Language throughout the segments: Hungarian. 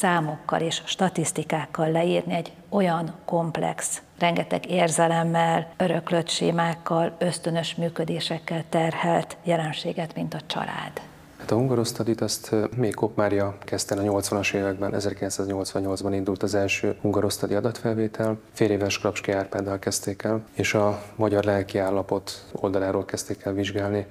számokkal és statisztikákkal leírni egy olyan komplex, rengeteg érzelemmel, öröklött sémákkal, ösztönös működésekkel terhelt jelenséget, mint a család? A hungarosztadit azt még Kopmária kezdte a 80-as években, 1988-ban indult az első hungarosztadi adatfelvétel, fél éves Krapski Árpáddal kezdték el, és a magyar lelki állapot oldaláról kezdték el vizsgálni.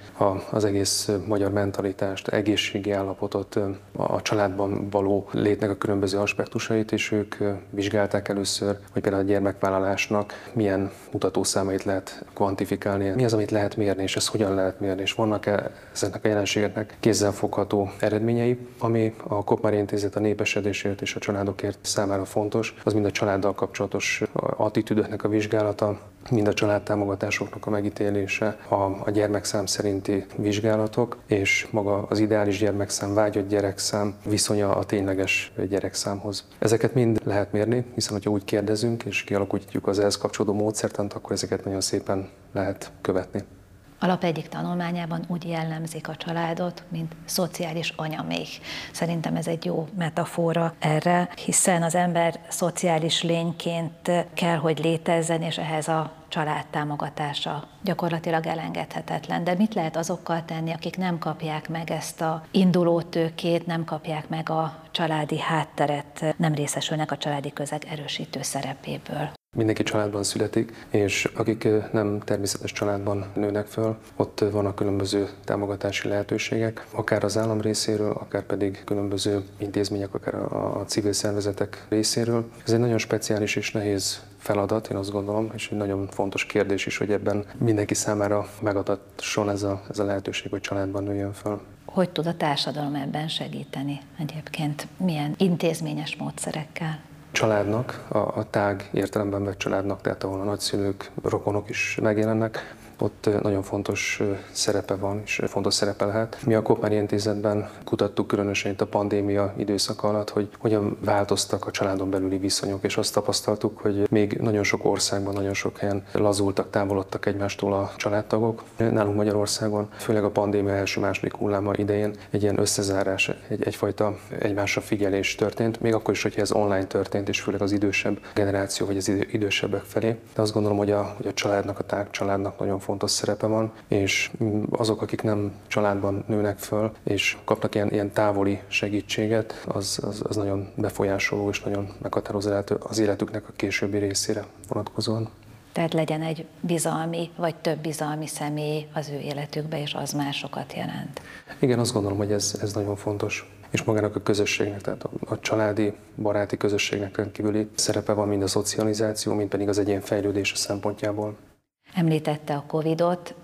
Az egész magyar mentalitást, egészségi állapotot, a családban való létnek a különböző aspektusait, és ők vizsgálták először, hogy például a gyermekvállalásnak milyen mutatószámait lehet kvantifikálni, mi az, amit lehet mérni, és ezt hogyan lehet mérni, és vannak-e ezeknek a jelenségeknek kéz kézzelfogható eredményei, ami a Kopmár Intézet a népesedésért és a családokért számára fontos, az mind a családdal kapcsolatos attitűdöknek a vizsgálata, mind a családtámogatásoknak a megítélése, a, a gyermekszám szerinti vizsgálatok, és maga az ideális gyermekszám, vágyott gyerekszám viszonya a tényleges gyerekszámhoz. Ezeket mind lehet mérni, hiszen ha úgy kérdezünk és kialakítjuk az ehhez kapcsolódó módszertant, akkor ezeket nagyon szépen lehet követni. Alap egyik tanulmányában úgy jellemzik a családot, mint szociális anyaméh. Szerintem ez egy jó metafora erre, hiszen az ember szociális lényként kell, hogy létezzen, és ehhez a család támogatása gyakorlatilag elengedhetetlen. De mit lehet azokkal tenni, akik nem kapják meg ezt a induló tőkét, nem kapják meg a családi hátteret, nem részesülnek a családi közeg erősítő szerepéből? Mindenki családban születik, és akik nem természetes családban nőnek föl, ott vannak különböző támogatási lehetőségek, akár az állam részéről, akár pedig különböző intézmények, akár a civil szervezetek részéről. Ez egy nagyon speciális és nehéz feladat, én azt gondolom, és egy nagyon fontos kérdés is, hogy ebben mindenki számára megadasson ez a, ez a lehetőség, hogy családban nőjön föl. Hogy tud a társadalom ebben segíteni egyébként? Milyen intézményes módszerekkel? Családnak, a, a tág értelemben vett családnak, tehát ahol a nagyszülők, rokonok is megjelennek, ott nagyon fontos szerepe van, és fontos szerepe lehet. Mi a Kopmári Intézetben kutattuk különösen itt a pandémia időszak alatt, hogy hogyan változtak a családon belüli viszonyok, és azt tapasztaltuk, hogy még nagyon sok országban, nagyon sok helyen lazultak, távolodtak egymástól a családtagok. Nálunk Magyarországon, főleg a pandémia első-második hulláma idején egy ilyen összezárás, egy, egyfajta egymásra figyelés történt, még akkor is, hogyha ez online történt, és főleg az idősebb generáció, vagy az idősebbek felé. De azt gondolom, hogy a, hogy a családnak, a tág családnak nagyon fontos szerepe van, és azok, akik nem családban nőnek föl, és kapnak ilyen, ilyen távoli segítséget, az, az, az nagyon befolyásoló és nagyon meghatározó az életüknek a későbbi részére vonatkozóan. Tehát legyen egy bizalmi, vagy több bizalmi személy az ő életükbe, és az másokat jelent. Igen, azt gondolom, hogy ez, ez nagyon fontos és magának a közösségnek, tehát a, a családi, baráti közösségnek rendkívüli szerepe van mind a szocializáció, mind pedig az egyén fejlődése szempontjából. Említette a Covid-ot,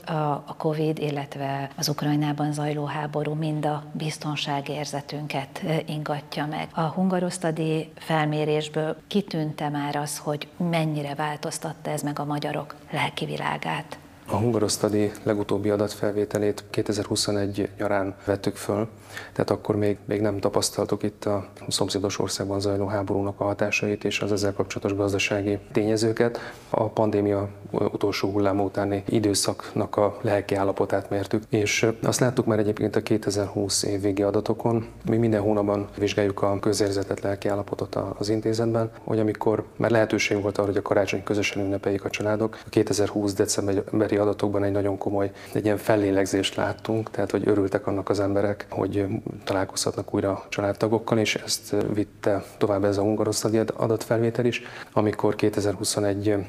a Covid, illetve az Ukrajnában zajló háború mind a biztonságérzetünket ingatja meg. A hungarosztadi felmérésből kitűnte már az, hogy mennyire változtatta ez meg a magyarok lelki világát. A hungarosztadi legutóbbi adatfelvételét 2021 nyarán vettük föl, tehát akkor még, még nem tapasztaltuk itt a szomszédos országban zajló háborúnak a hatásait és az ezzel kapcsolatos gazdasági tényezőket. A pandémia utolsó hullám utáni időszaknak a lelki állapotát mértük, és azt láttuk már egyébként a 2020 évvégi adatokon. Mi minden hónapban vizsgáljuk a közérzetet, lelki állapotot az intézetben, hogy amikor már lehetőség volt arra, hogy a karácsony közösen ünnepeljék a családok, a 2020 decemberi adatokban egy nagyon komoly, egy ilyen fellélegzést láttunk, tehát hogy örültek annak az emberek, hogy találkozhatnak újra családtagokkal, és ezt vitte tovább ez a hungarosztadi adatfelvétel is, amikor 2021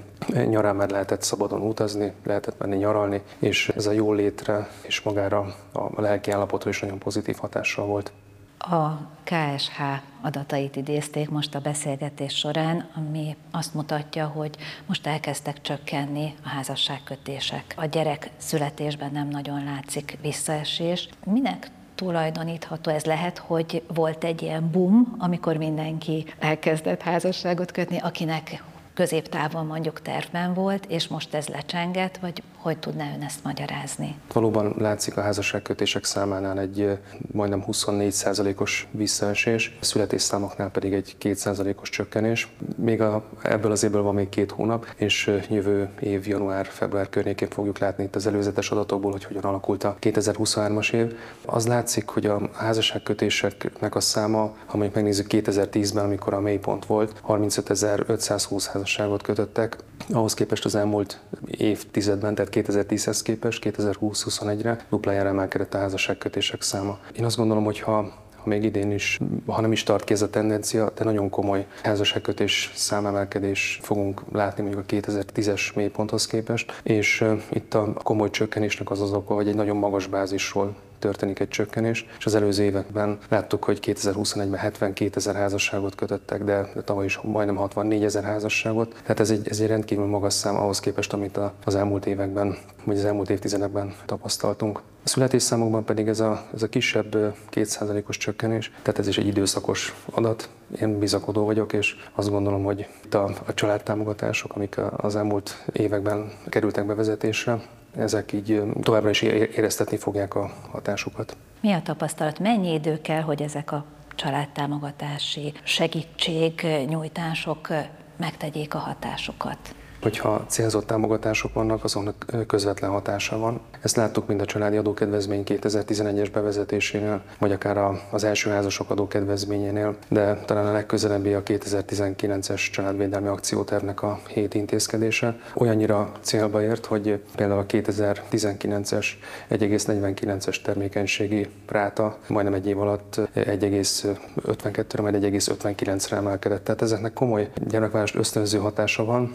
nyarán már lehetett szabadon utazni, lehetett menni nyaralni, és ez a jól létre és magára a lelki állapotra is nagyon pozitív hatással volt. A KSH adatait idézték most a beszélgetés során, ami azt mutatja, hogy most elkezdtek csökkenni a házasságkötések. A gyerek születésben nem nagyon látszik visszaesés. Minek tulajdonítható. Ez lehet, hogy volt egy ilyen boom, amikor mindenki elkezdett házasságot kötni, akinek középtávon mondjuk tervben volt, és most ez lecsengett, vagy hogy tudná ön ezt magyarázni? Valóban látszik a házasságkötések számánál egy majdnem 24%-os visszaesés, a születésszámoknál pedig egy 2%-os csökkenés. Még a, ebből az évből van még két hónap, és jövő év január-február környékén fogjuk látni itt az előzetes adatokból, hogy hogyan alakult a 2023-as év. Az látszik, hogy a házasságkötéseknek a száma, ha mondjuk megnézzük 2010-ben, amikor a mélypont volt, 35.520 házasságot kötöttek, ahhoz képest az elmúlt évtizedben, tehát 2010-hez képest 2020-21-re duplájára emelkedett a házasságkötések száma. Én azt gondolom, hogy ha még idén is, ha nem is tart ki ez a tendencia, de nagyon komoly házasságkötés számemelkedés fogunk látni mondjuk a 2010-es mélyponthoz képest, és itt a komoly csökkenésnek az az oka, hogy egy nagyon magas bázisról történik egy csökkenés, és az előző években láttuk, hogy 2021-ben 72 ezer házasságot kötöttek, de tavaly is majdnem 64 ezer házasságot. Tehát ez egy, ez egy rendkívül magas szám ahhoz képest, amit az elmúlt években, vagy az elmúlt évtizedekben tapasztaltunk. A születésszámokban pedig ez a, ez a kisebb 2%-os csökkenés, tehát ez is egy időszakos adat. Én bizakodó vagyok, és azt gondolom, hogy itt a, a családtámogatások, amik az elmúlt években kerültek bevezetésre, ezek így továbbra is éreztetni fogják a hatásukat. Mi a tapasztalat? Mennyi idő kell, hogy ezek a családtámogatási segítségnyújtások megtegyék a hatásukat? Hogyha célzott támogatások vannak, azonnak közvetlen hatása van. Ezt láttuk mind a családi adókedvezmény 2011-es bevezetésénél, vagy akár az első házasok adókedvezményénél, de talán a legközelebbi a 2019-es családvédelmi akciótervnek a hét intézkedése. Olyannyira célba ért, hogy például a 2019-es 1,49-es termékenységi ráta majdnem egy év alatt 1,52-re, majd 1,59-re emelkedett. Tehát ezeknek komoly gyermekvárost ösztönző hatása van.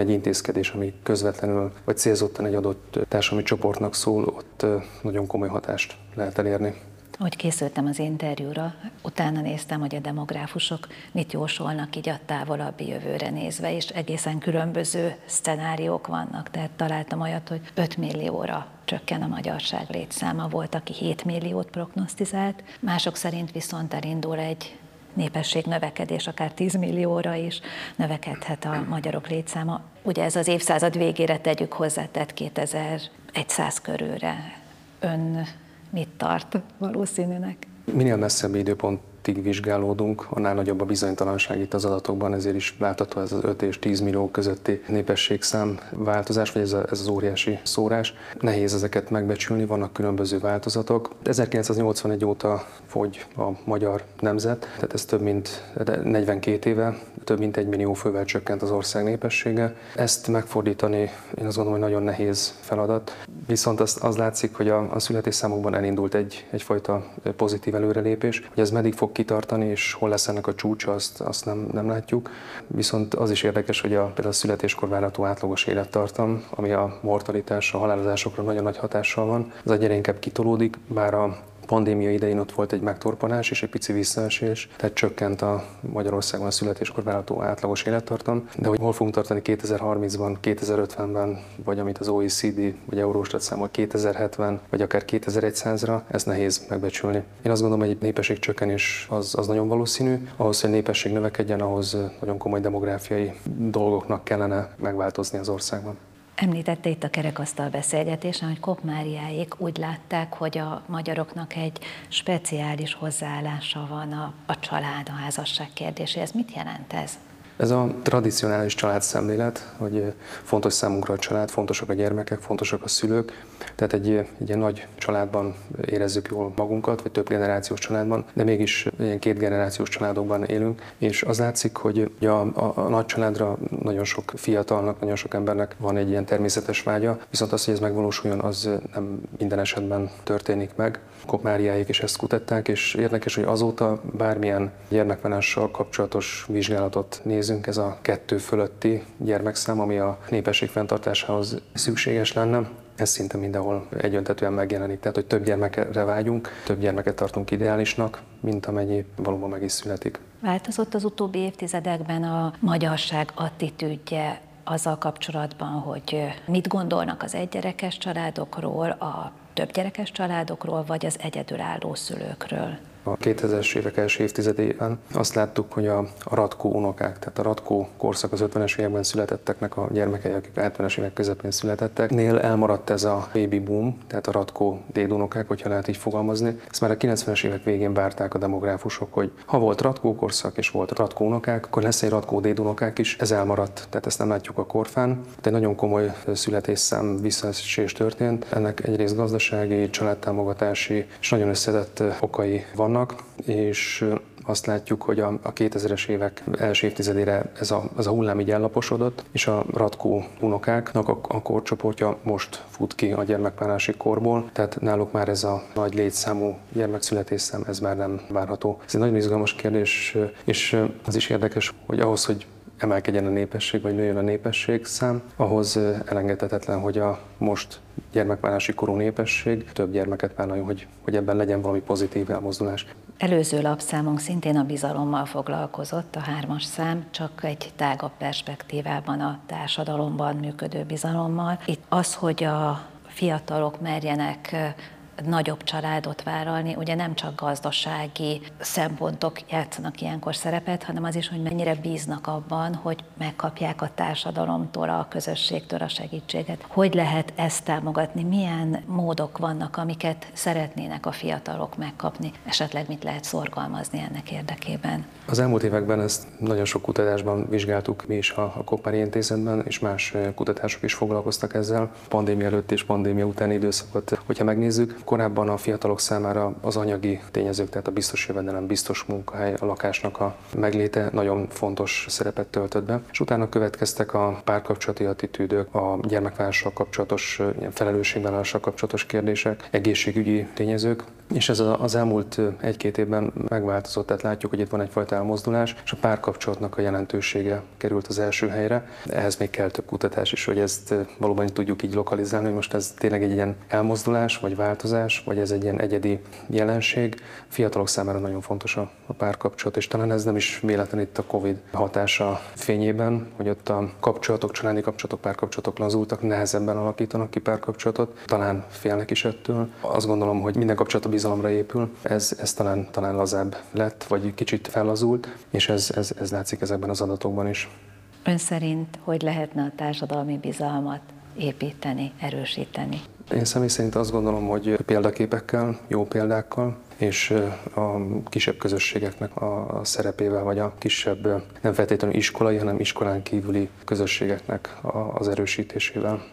Van egy intézkedés, ami közvetlenül vagy célzottan egy adott társadalmi csoportnak szól, ott nagyon komoly hatást lehet elérni. Hogy készültem az interjúra, utána néztem, hogy a demográfusok mit jósolnak így a távolabbi jövőre nézve, és egészen különböző szcenáriók vannak. Tehát találtam olyat, hogy 5 millióra csökken a magyarság létszáma, volt, aki 7 milliót prognosztizált, mások szerint viszont elindul egy népesség növekedés, akár 10 millióra is növekedhet a magyarok létszáma. Ugye ez az évszázad végére tegyük hozzá, tehát 2100 körülre. Ön mit tart valószínűnek? Minél messzebb időpont tig vizsgálódunk, annál nagyobb a bizonytalanság itt az adatokban, ezért is látható ez az 5 és 10 millió közötti népességszám változás, vagy ez, a, ez az óriási szórás. Nehéz ezeket megbecsülni, vannak különböző változatok. 1981 óta fogy a magyar nemzet, tehát ez több mint 42 éve, több mint egy millió fővel csökkent az ország népessége. Ezt megfordítani én azt gondolom, hogy nagyon nehéz feladat. Viszont az, az látszik, hogy a, a születésszámokban elindult egy, egyfajta pozitív előrelépés, hogy ez meddig fog kitartani, és hol lesz ennek a csúcsa, azt, azt nem, nem látjuk. Viszont az is érdekes, hogy a, például a születéskor várható átlagos élettartam, ami a mortalitás, a halálozásokra nagyon nagy hatással van, az egyre inkább kitolódik, bár a pandémia idején ott volt egy megtorpanás és egy pici visszaesés, tehát csökkent a Magyarországon a születéskor várható átlagos élettartam, de hogy hol fogunk tartani 2030-ban, 2050-ben, vagy amit az OECD vagy Eurostat számol 2070, vagy akár 2100-ra, ez nehéz megbecsülni. Én azt gondolom, hogy egy népességcsökkenés az, az nagyon valószínű. Ahhoz, hogy a népesség növekedjen, ahhoz nagyon komoly demográfiai dolgoknak kellene megváltozni az országban. Említette itt a kerekasztal beszélgetésen, hogy Kopmáriáék úgy látták, hogy a magyaroknak egy speciális hozzáállása van a, a család, a házasság kérdéséhez. Mit jelent ez? Ez a tradicionális családszemlélet, hogy fontos számunkra a család, fontosak a gyermekek, fontosak a szülők, tehát egy, egy ilyen nagy családban érezzük jól magunkat, vagy több generációs családban, de mégis ilyen két generációs családokban élünk, és az látszik, hogy a, a, a nagy családra nagyon sok fiatalnak, nagyon sok embernek van egy ilyen természetes vágya, viszont az, hogy ez megvalósuljon, az nem minden esetben történik meg. Kopmáriáik is ezt kutatták, és érdekes, hogy azóta bármilyen gyermekvánással kapcsolatos vizsgálatot nézünk, ez a kettő fölötti gyermekszám, ami a népesség fenntartásához szükséges lenne, ez szinte mindenhol egyöntetően megjelenik. Tehát, hogy több gyermekre vágyunk, több gyermeket tartunk ideálisnak, mint amennyi valóban meg is születik. Változott az utóbbi évtizedekben a magyarság attitűdje azzal kapcsolatban, hogy mit gondolnak az egygyerekes családokról, a többgyerekes családokról, vagy az egyedülálló szülőkről? A 2000-es évek első évtizedében azt láttuk, hogy a, a ratkó unokák, tehát a ratkó korszak az 50-es években születetteknek a gyermekei, akik a 70-es évek közepén születettek, nél elmaradt ez a baby boom, tehát a ratkó dédunokák, hogyha lehet így fogalmazni. Ezt már a 90-es évek végén várták a demográfusok, hogy ha volt ratkó korszak és volt ratkó unokák, akkor lesz egy ratkó dédunokák is, ez elmaradt, tehát ezt nem látjuk a korfán. De nagyon komoly születésszám visszaesés történt. Ennek egyrészt gazdasági, családtámogatási és nagyon összetett okai vannak, és azt látjuk, hogy a, a 2000-es évek első évtizedére ez a, ez a hullám így ellaposodott, és a ratkó unokáknak a, a korcsoportja most fut ki a gyermekvárási korból, tehát náluk már ez a nagy létszámú gyermekszületésszám, ez már nem várható. Ez egy nagyon izgalmas kérdés, és az is érdekes, hogy ahhoz, hogy emelkedjen a népesség, vagy nőjön a népesség szám, ahhoz elengedhetetlen, hogy a most gyermekvárási korú népesség több gyermeket vállaljon, hogy, hogy ebben legyen valami pozitív elmozdulás. Előző lapszámunk szintén a bizalommal foglalkozott, a hármas szám, csak egy tágabb perspektívában a társadalomban működő bizalommal. Itt az, hogy a fiatalok merjenek nagyobb családot vállalni, ugye nem csak gazdasági szempontok játszanak ilyenkor szerepet, hanem az is, hogy mennyire bíznak abban, hogy megkapják a társadalomtól, a közösségtől a segítséget. Hogy lehet ezt támogatni? Milyen módok vannak, amiket szeretnének a fiatalok megkapni? Esetleg mit lehet szorgalmazni ennek érdekében? Az elmúlt években ezt nagyon sok kutatásban vizsgáltuk mi is a, Koppári Intézetben, és más kutatások is foglalkoztak ezzel. Pandémia előtt és pandémia utáni időszakot, hogyha megnézzük, korábban a fiatalok számára az anyagi tényezők, tehát a biztos jövedelem, biztos munkahely, a lakásnak a megléte nagyon fontos szerepet töltött be. És utána következtek a párkapcsolati attitűdök, a gyermekvállalással kapcsolatos, felelősségvállalással kapcsolatos kérdések, egészségügyi tényezők, és ez az elmúlt egy-két évben megváltozott, tehát látjuk, hogy itt van egyfajta elmozdulás, és a párkapcsolatnak a jelentősége került az első helyre. Ehhez még kell több kutatás is, hogy ezt valóban tudjuk így lokalizálni, hogy most ez tényleg egy ilyen elmozdulás, vagy változás, vagy ez egy ilyen egyedi jelenség. Fiatalok számára nagyon fontos a, a párkapcsolat, és talán ez nem is véletlen itt a Covid hatása fényében, hogy ott a kapcsolatok, családi kapcsolatok, párkapcsolatok lazultak, nehezebben alakítanak ki párkapcsolatot, talán félnek is ettől. Azt gondolom, hogy minden kapcsolat a bizalomra épül, ez, ez talán, talán lazább lett, vagy kicsit fellazult, és ez, ez, ez látszik ezekben az adatokban is. Ön szerint hogy lehetne a társadalmi bizalmat építeni, erősíteni? Én személy szerint azt gondolom, hogy példaképekkel, jó példákkal, és a kisebb közösségeknek a szerepével, vagy a kisebb, nem feltétlenül iskolai, hanem iskolán kívüli közösségeknek az erősítésével.